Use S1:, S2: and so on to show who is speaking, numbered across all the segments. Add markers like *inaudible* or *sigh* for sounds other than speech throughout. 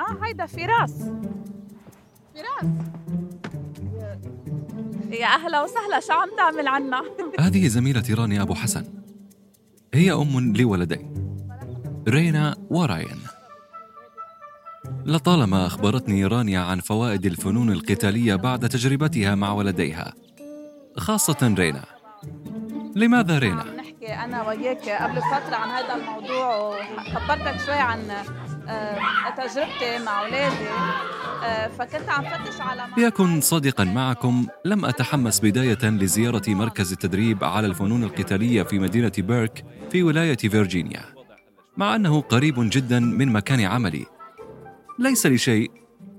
S1: آه هيدا فراس. فراس؟ يا أهلا وسهلا شو عم تعمل عنا؟ *laughs*
S2: هذه زميلتي رانيا أبو حسن. هي أم لولدين. رينا وراين. لطالما أخبرتني رانيا عن فوائد الفنون القتالية بعد تجربتها مع ولديها. خاصة رينا. لماذا رينا؟
S1: عم نحكي أنا وياك قبل فترة عن هذا الموضوع وخبرتك شوي عن تجربتي مع أولادي آه، فكنت عم فتش على
S2: ليكن صادقا معكم لم أتحمس بداية لزيارة مركز التدريب على الفنون القتالية في مدينة بيرك في ولاية فيرجينيا. مع أنه قريب جدا من مكان عملي. ليس لشيء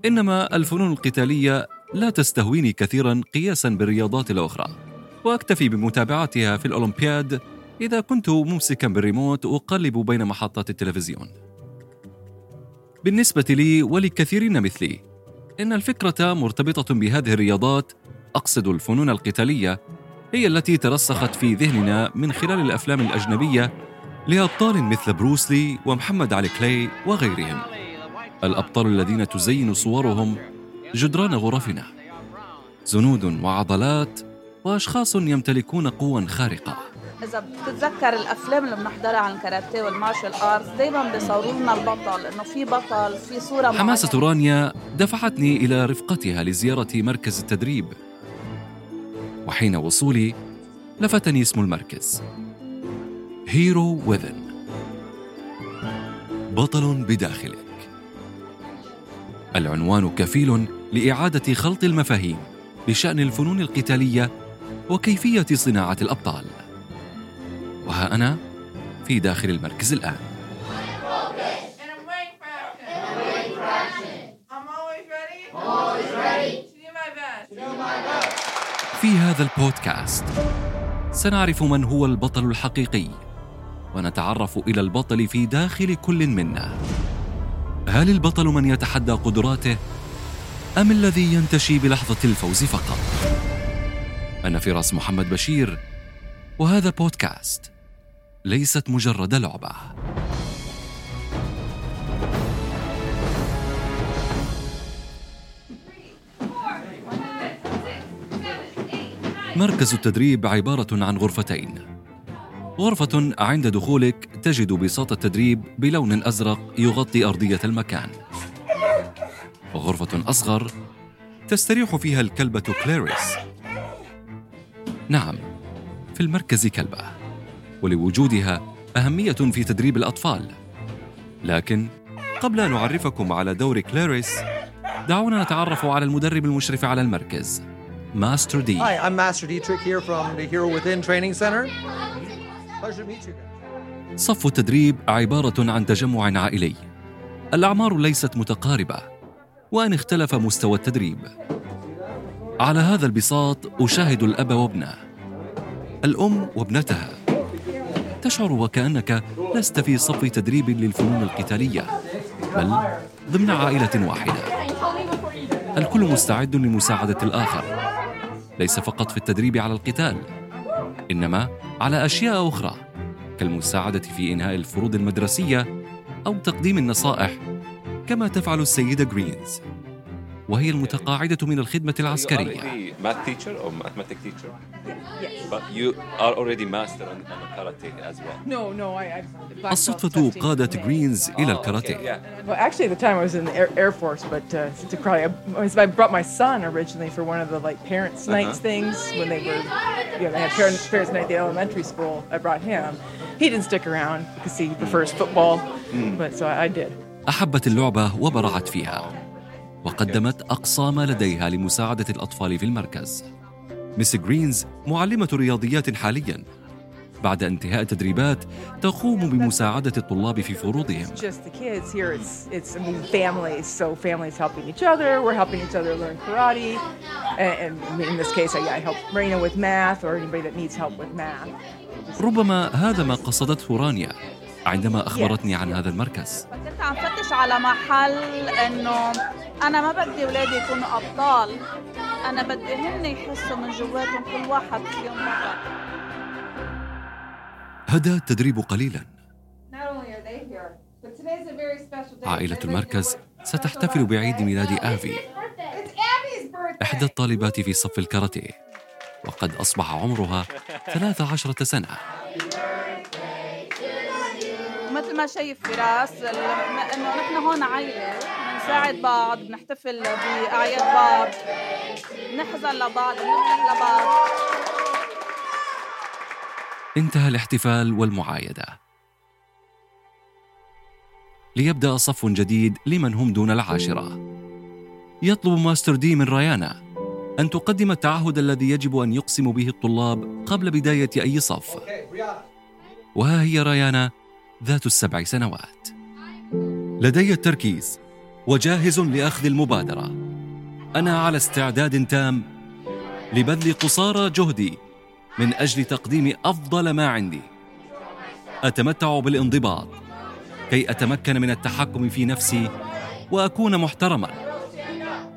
S2: إنما الفنون القتالية لا تستهويني كثيرا قياسا بالرياضات الأخرى. وأكتفي بمتابعتها في الأولمبياد إذا كنت ممسكا بالريموت أقلب بين محطات التلفزيون. بالنسبة لي ولكثيرين مثلي. إن الفكرة مرتبطة بهذه الرياضات أقصد الفنون القتالية هي التي ترسخت في ذهننا من خلال الأفلام الأجنبية لأبطال مثل بروسلي ومحمد علي كلاي وغيرهم. الأبطال الذين تزين صورهم جدران غرفنا. زنود وعضلات وأشخاص يمتلكون قوى خارقة.
S1: إذا بتتذكر الأفلام اللي بنحضرها عن الكاراتيه وال martial arts دائما بيصوروا لنا البطل إنه في بطل في
S2: صورة
S1: معينة.
S2: رانيا دفعتني إلى رفقتها لزيارة مركز التدريب. وحين وصولي لفتني اسم المركز. هيرو وذن بطل بداخلك. العنوان كفيل لإعادة خلط المفاهيم بشأن الفنون القتالية وكيفية صناعة الأبطال. وها أنا في داخل المركز الآن. في هذا البودكاست سنعرف من هو البطل الحقيقي ونتعرف إلى البطل في داخل كل منا. هل البطل من يتحدى قدراته أم الذي ينتشي بلحظة الفوز فقط؟ أنا فراس محمد بشير وهذا بودكاست. ليست مجرد لعبة مركز التدريب عبارة عن غرفتين. غرفة عند دخولك تجد بساط التدريب بلون أزرق يغطي أرضية المكان. وغرفة أصغر تستريح فيها الكلبة كلاريس. نعم، في المركز كلبة، ولوجودها أهمية في تدريب الأطفال. لكن قبل أن أعرفكم على دور كلاريس، دعونا نتعرف على المدرب المشرف على المركز، ماستر دي.
S3: Hi, I'm Master Dietrich here from the Hero Within Training Center. Pleasure to meet you guys.
S2: صف التدريب عبارة عن تجمع عائلي. الأعمار ليست متقاربة، وأن اختلف مستوى التدريب. على هذا البساط أشاهد الأب وابنه، الأم وابنتها. تشعر وكأنك لست في صف تدريب للفنون القتالية، بل ضمن عائلة واحدة. الكل مستعد لمساعدة الآخر، ليس فقط في التدريب على القتال، إنما على أشياء أخرى كالمساعدة في إنهاء الفروض المدرسية أو تقديم النصائح كما تفعل السيدة جرينز وهي المتقاعدة من
S4: الخدمة
S2: العسكرية.
S4: الصدفة
S2: قادت جرينز
S5: إلى
S2: الكاراتيه. أحبت اللعبة وبرعت فيها. وقدمت أقصى ما لديها لمساعدة الأطفال في المركز Miss جرينز معلمة رياضيات حاليا بعد انتهاء التدريبات تقوم بمساعدة الطلاب في فروضهم
S4: It's just the kids here. It's it's I mean families. So families helping each other. We're helping each other learn karate, and, and I mean, in this case, I, I help Marina with math or anybody that needs help with math.
S2: ربما هذا ما قصدته رانيا عندما أخبرتني عن هذا المركز
S1: فكنت عم فتش على محل إنه أنا ما بدي أولادي يكونوا أبطال. أنا بدي هن يحسوا من جواتهم كل واحد فيهم بطل
S2: هدى التدريب قليلا. عائلة المركز ستحتفل بعيد ميلاد آفي. إحدى الطالبات في صف الكاراتيه. وقد أصبح عمرها 13 سنة.
S1: مثل ما شايف فراس إنه نحن هون عائلة. بنساعد بعض بنحتفل بأعياد بعض نحزن لبعض بنفرح لبعض.
S2: انتهى الاحتفال والمعايدة. ليبدأ صف جديد لمن هم دون العاشرة. يطلب ماستر دي من ريانا أن تقدم التعهد الذي يجب أن يقسم به الطلاب قبل بداية أي صف. وها هي ريانا ذات السبع سنوات. لدي التركيز وجاهز لأخذ المبادرة. أنا على استعداد تام لبذل قصارى جهدي من أجل تقديم أفضل ما عندي. أتمتع بالانضباط كي أتمكن من التحكم في نفسي وأكون محترما.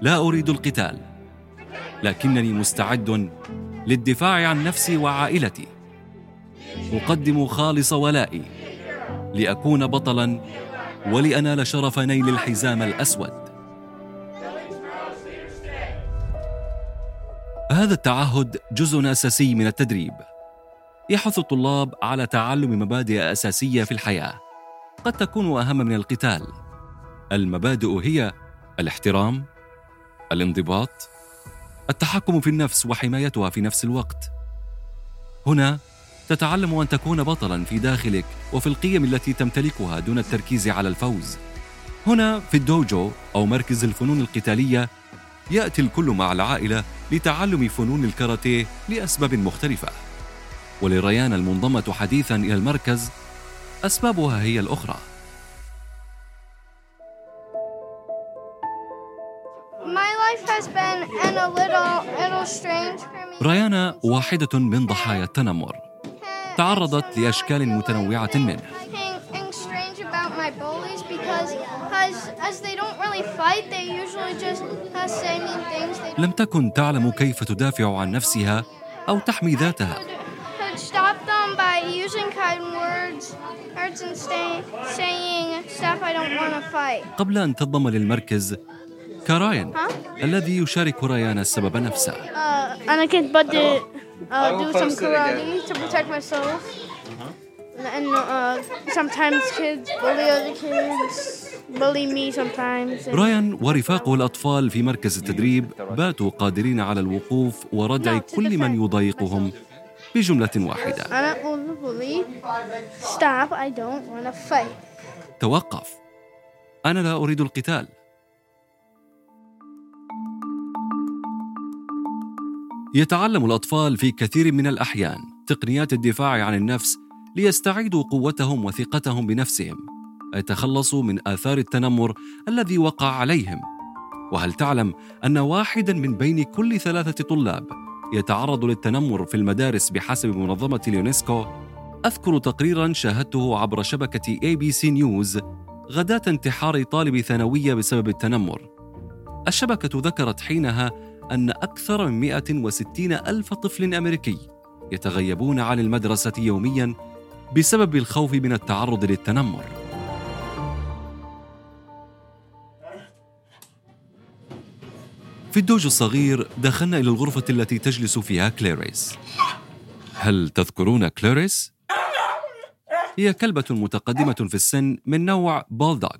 S2: لا أريد القتال لكنني مستعد للدفاع عن نفسي وعائلتي. أقدم خالص ولائي لأكون بطلا ولانال شرف نيل الحزام الأسود. هذا التعهد جزء أساسي من التدريب. يحث الطلاب على تعلم مبادئ أساسية في الحياة. قد تكون أهم من القتال. المبادئ هي الاحترام الانضباط التحكم في النفس وحمايتها في نفس الوقت. هنا تتعلم أن تكون بطلا في داخلك وفي القيم التي تمتلكها دون التركيز على الفوز. هنا في الدوجو أو مركز الفنون القتالية يأتي الكل مع العائلة لتعلم فنون الكاراتيه لأسباب مختلفة. ولريان المنضمة حديثا إلى المركز أسبابها هي
S6: الأخرى.
S2: ريانا واحدة من ضحايا التنمر. تعرضت لأشكال متنوعة منه. لم تكن تعلم كيف تدافع عن نفسها أو تحمي ذاتها. قبل أن تضم للمركز كراين الذي يشارك ريان السبب نفسه.
S6: أنا كنت بدي uh, do some karate to protect myself. لأنه uh, sometimes kids bully other kids, bully me sometimes.
S2: رايان ورفاقه الأطفال في مركز التدريب باتوا قادرين على الوقوف وردع كل من يضايقهم بجملة واحدة.
S6: أنا أقول لبولي stop I don't want to fight.
S2: توقف. أنا لا أريد القتال. يتعلم الأطفال في كثير من الأحيان تقنيات الدفاع عن النفس ليستعيدوا قوتهم وثقتهم بنفسهم ويتخلصوا من آثار التنمر الذي وقع عليهم؟ وهل تعلم أن واحدا من بين كل ثلاثة طلاب يتعرض للتنمر في المدارس بحسب منظمة اليونسكو؟ أذكر تقريرا شاهدته عبر شبكة اي بي سي نيوز غداة انتحار طالب ثانوية بسبب التنمر. الشبكة ذكرت حينها أن أكثر من 160 ألف طفل أمريكي يتغيبون عن المدرسة يوميا بسبب الخوف من التعرض للتنمر. في الدوجو الصغير دخلنا إلى الغرفة التي تجلس فيها كلاريس. هل تذكرون كلاريس؟ هي كلبة متقدمة في السن من نوع بولدوغ.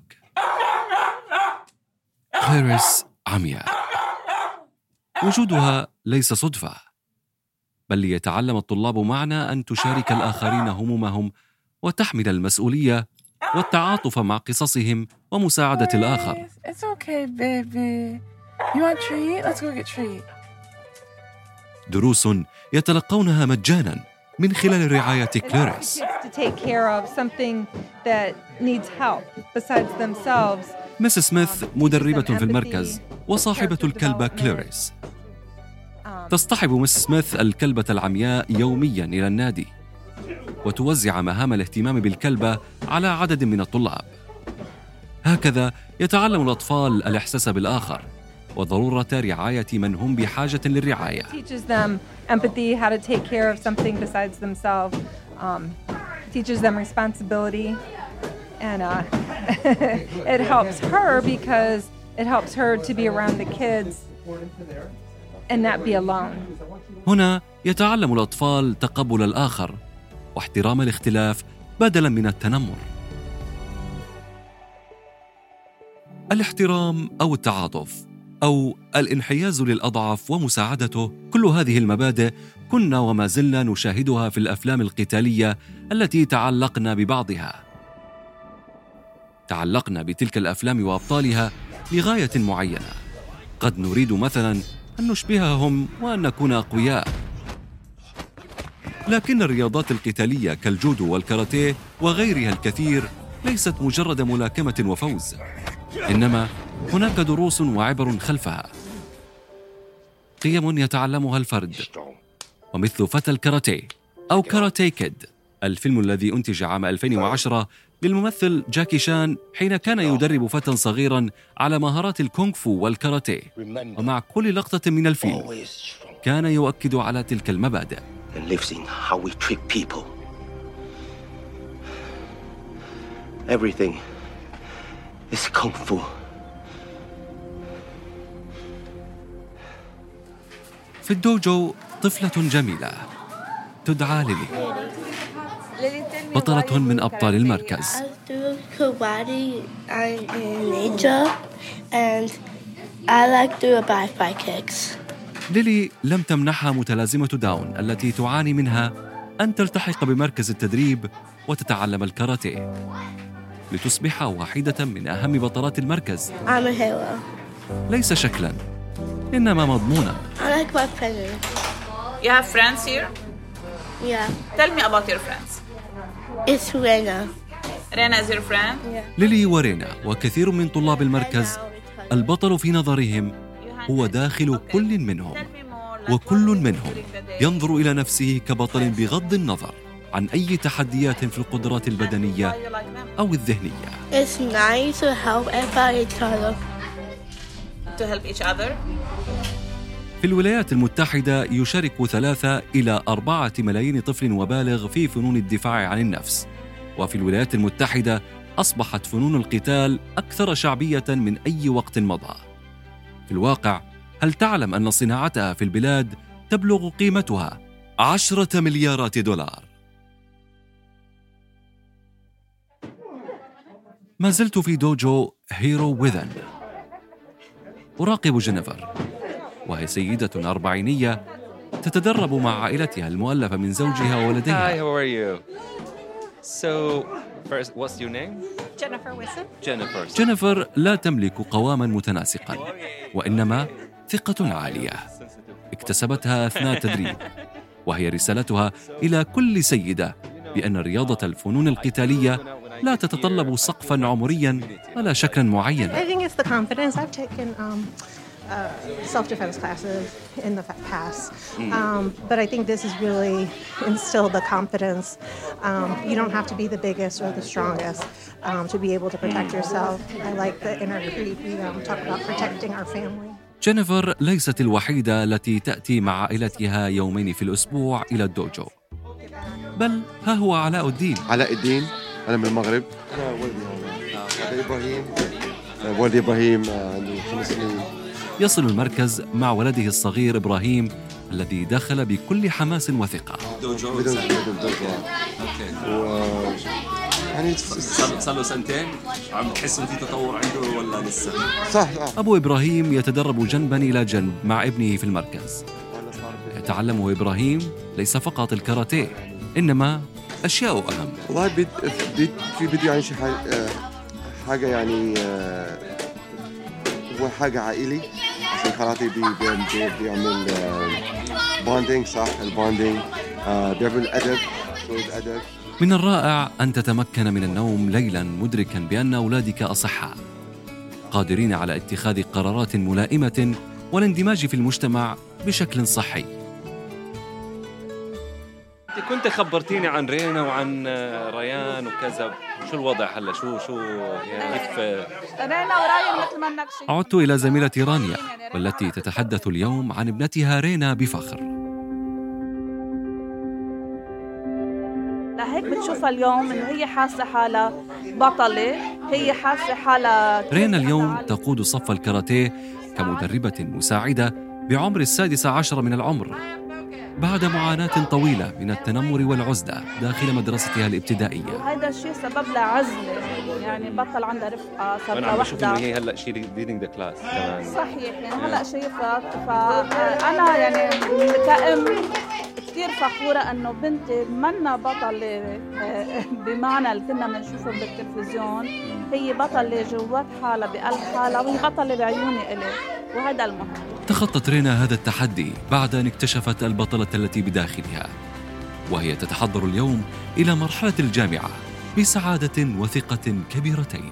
S2: كلاريس عمياء. وجودها ليس صدفة بل ليتعلم الطلاب معنا أن تشارك الآخرين همومهم وتحمل المسؤولية والتعاطف مع قصصهم
S7: get treat.
S2: دروس يتلقونها مجانا من خلال رعاية كلاريس
S8: to take care of something that needs help besides themselves.
S2: مس سميث مدربة في المركز وصاحبة الكلبة كلاريس تصطحب مس سميث الكلبة العمياء يوميا إلى النادي وتوزع مهام الاهتمام بالكلبة على عدد من الطلاب هكذا يتعلم الأطفال الإحساس بالآخر وضرورة رعاية من هم بحاجة للرعاية
S8: Teaches them. Um, responsibility and uh, it helps her because it helps her to be around the kids and not be alone.
S2: هنا يتعلم الأطفال تقبل الآخر واحترام الاختلاف بدلا من التنمر. الاحترام أو التعاطف أو الانحياز للأضعف ومساعدته، كل هذه المبادئ كنا وما زلنا نشاهدها في الأفلام القتالية التي تعلقنا ببعضها. تعلقنا بتلك الأفلام وأبطالها لغاية معينة قد نريد مثلا أن نشبههم وأن نكون أقوياء. لكن الرياضات القتالية كالجودو والكاراتيه وغيرها الكثير ليست مجرد ملاكمة وفوز إنما هناك دروس وعبر خلفها. قيم يتعلمها الفرد ومثل فتى الكاراتيه أو كاراتيه كيد. الفيلم الذي أنتج عام 2010 للممثل جاكي شان حين كان يدرب فتى صغيرا على مهارات الكونغ فو والكاراتيه ومع كل لقطة من الفيلم كان يؤكد على تلك المبادئ.
S9: Everything is kung fu.
S2: في الدوجو طفلة جميلة تدعى ليلي بطلة من أبطال المركز
S6: I do karate and ninja, and I like do a five kicks.
S2: ليلي لم تمنحها متلازمة داون التي تعاني منها أن تلتحق بمركز التدريب وتتعلم الكاراتيه لتصبح واحدة من أهم بطلات المركز
S6: I'm a hero.
S2: ليس شكلا إنما مضمونا
S6: I like my friends.
S1: You have friends here?
S6: Yeah,
S1: Tell me about your friends.
S6: It's Rena.
S1: Rena is your friend?
S2: ليلي ورينا وكثير من طلاب المركز البطل في نظرهم هو داخل كل منهم وكل منهم ينظر إلى نفسه كبطل بغض النظر عن أي تحديات في القدرات البدنية أو الذهنية
S6: It's nice to help everybody each other.
S1: To help each other?
S2: في الولايات المتحدة يشارك ثلاثة إلى أربعة ملايين طفل وبالغ في فنون الدفاع عن النفس. وفي الولايات المتحدة أصبحت فنون القتال أكثر شعبية من أي وقت مضى. في الواقع هل تعلم أن صناعتها في البلاد تبلغ قيمتها عشرة مليارات دولار؟ ما زلت في دوجو هيرو ويذن أراقب جينيفر وهي سيدة أربعينية تتدرب مع عائلتها المؤلفة من زوجها
S5: Hi,
S2: وولديها
S5: how are you? So, first, what's your name?
S10: Jennifer.
S5: Jennifer.
S2: جينيفر لا تملك قواما متناسقا وإنما ثقة عالية اكتسبتها أثناء التدريب وهي رسالتها إلى كل سيدة بأن رياضة الفنون القتالية لا تتطلب سقفا عمريا ولا شكلا معينا
S10: I think it's the confidence. I've taken um, uh, self-defense classes in the past, um, but I think this has really instilled the confidence. Um, you don't have to be the biggest or the strongest um, to be able to protect yourself. I like the inner creed. We um, talk about protecting our family.
S2: جينيفر ليست الوحيدة التي تأتي مع عائلتها يومين في الأسبوع إلى الدوجو بل ها هو علاء الدين
S11: علاء الدين أنا من المغرب أنا والدي هنا هذا إبراهيم آه، والدي إبراهيم آه، عنده خمس سنين
S2: يصل المركز مع ولده الصغير إبراهيم الذي دخل بكل حماس وثقة
S11: يعني
S5: صار له سنتين عم تحس ان في تطور عنده ولا لسه؟
S11: صح
S2: أبو إبراهيم يتدرب جنبا إلى جنب مع ابنه في المركز يتعلم إبراهيم ليس فقط الكاراتيه إنما أشياء أهم
S11: والله في فيديو عن شي حاجة, آه، حاجة يعني آه، هو حاجة عائلي عشان كاراتيه بي بي بي بيعمل bonding صح؟ ال bonding آه، بيعمل أدب شوية أدب.
S2: من الرائع أن تتمكن من النوم ليلا مدركا بأن أولادك أصحاء قادرين على اتخاذ قرارات ملائمة والاندماج في المجتمع بشكل صحي.
S5: كنت خبرتيني عن رينا وعن آه، ريان وكذا. شو الوضع هلا؟ شو شو يعني كيف؟
S1: رينا وراين مثل ما انك شيء
S2: عدت إلى زميلتي رانيا والتي تتحدث اليوم عن ابنتها رينا بفخر.
S1: لهيك بتشوف بشوفها اليوم إنه هي حاسة حالها بطلة هي حاسة حالها
S2: رينا اليوم تقود صف الكاراتيه كمدربة مساعدة بعمر السادسة عشر من العمر. بعد معاناة طويلة من التنمر والعزلة داخل مدرستها الابتدائية.
S1: هذا الشيء سبب لها عزله يعني بطل عندها رفقة صار لها
S5: عم بشوف هي هلأ شي leading the class كمان.
S1: صحيح يعني هلأ شايفها فأنا يعني كأم كثير فخورة إنه بنتي منا بطلة بمعنى اللي كنا بنشوفه بالتلفزيون هي بطلة جوات حالها بقلب حالها وهي بطلة بعيوني إلي وهذا المهم.
S2: تخطت رينا هذا التحدي بعد أن اكتشفت البطلة التي بداخلها وهي تتحضر اليوم إلى مرحلة الجامعة بسعادة وثقة كبيرتين.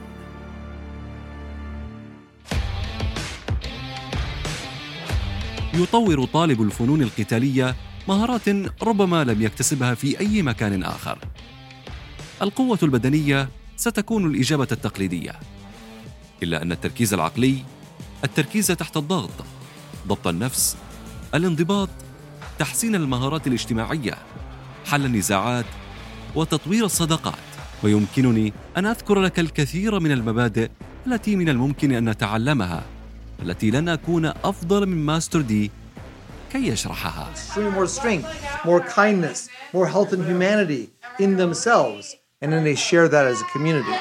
S2: يطور طالب الفنون القتالية مهارات ربما لم يكتسبها في أي مكان آخر. القوة البدنية ستكون الإجابة التقليدية. إلا أن التركيز العقلي التركيز تحت الضغط. ضبط النفس الانضباط تحسين المهارات الاجتماعية حل النزاعات وتطوير الصداقات. ويمكنني أن أذكر لك الكثير من المبادئ التي من الممكن أن نتعلمها التي لن أكون أفضل من ماستر دي كي يشرحها.
S3: More strength, more kindness, more and humanity in themselves, and then they share that as a community.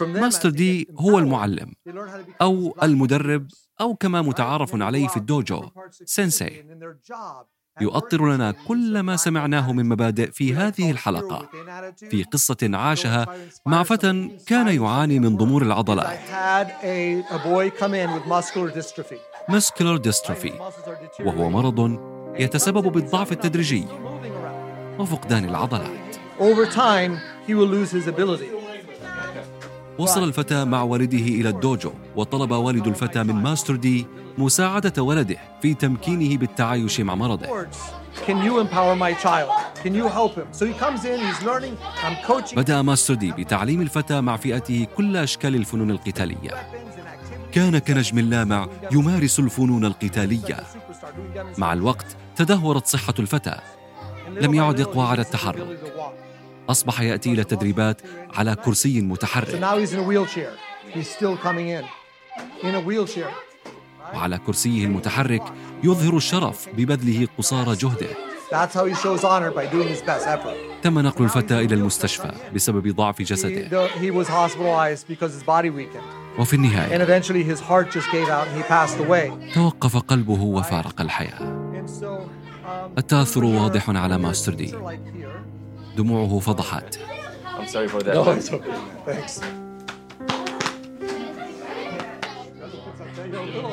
S2: master دي هو المعلم أو المدرب أو كما متعارف عليه في الدوجو سينسي. يؤطر لنا كل ما سمعناه من مبادئ في هذه الحلقة. في قصة عاشها مع فتى كان يعاني من ضمور العضلات.
S3: muscular dystrophy
S2: وهو مرض يتسبب بالضعف التدريجي وفقدان العضلات.
S3: Over time, he will lose his ability.
S2: وصل الفتى مع والده إلى الدوجو وطلب والد الفتى من ماستر دي مساعدة ولده في تمكينه بالتعايش مع مرضه
S3: Words. Can you empower my child? Can you help him? So he comes in, he's learning, I'm coaching.
S2: بدأ ماستر دي بتعليم الفتى مع فئته كل أشكال الفنون القتالية كان كنجم لامع يمارس الفنون القتالية مع الوقت تدهورت صحة الفتى لم يعد يقوى على التحرك أصبح يأتي إلى التدريبات على كرسي متحرك. وعلى كرسيه المتحرك يظهر الشرف ببذله قصارى جهده. تم نقل الفتى إلى المستشفى بسبب ضعف جسده. وفي النهاية توقف قلبه وفارق الحياة. التأثر واضح على ماستر دي. دموعه فضحت.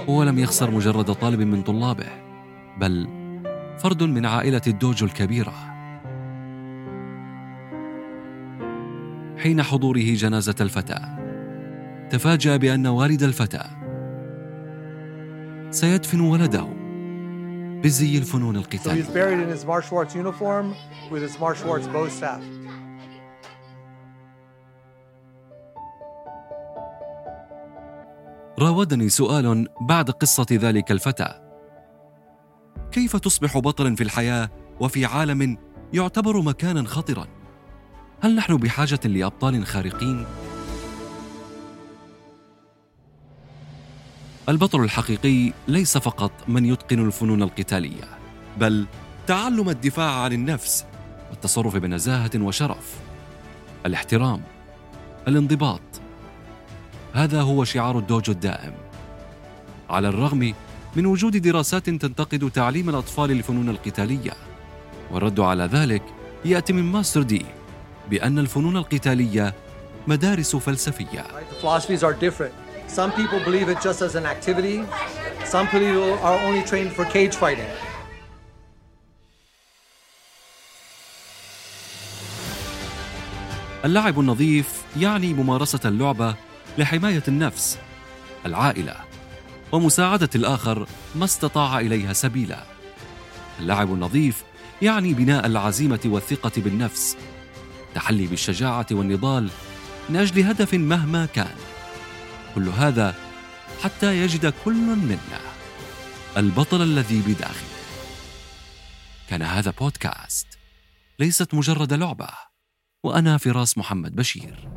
S2: هو لم يخسر مجرد طالب من طلابه بل فرد من عائلة الدوجو الكبيرة. حين حضوره جنازة الفتى تفاجأ بأن والد الفتى سيدفن ولده. بزي الفنون القتالية. راودني سؤال بعد قصة ذلك الفتى كيف تصبح بطلا في الحياة وفي عالم يعتبر مكانا خطرا هل نحن بحاجة لأبطال خارقين؟ البطل الحقيقي ليس فقط من يتقن الفنون القتالية بل تعلم الدفاع عن النفس والتصرف بنزاهة وشرف الاحترام الانضباط. هذا هو شعار الدوجو الدائم. على الرغم من وجود دراسات تنتقد تعليم الأطفال الفنون القتالية والرد على ذلك يأتي من ماستر دي بأن الفنون القتالية مدارس فلسفية.
S3: Some people believe it just as an activity. Some people are only trained for cage fighting.
S2: اللعب النظيف يعني ممارسة اللعبة لحماية النفس العائلة ومساعدة الآخر ما استطاع إليها سبيلا اللعب النظيف يعني بناء العزيمة والثقة بالنفس تحلي بالشجاعة والنضال من أجل هدف مهما كان كل هذا حتى يجد كل منا البطل الذي بداخله. كان هذا بودكاست. ليست مجرد لعبة وأنا فراس محمد بشير.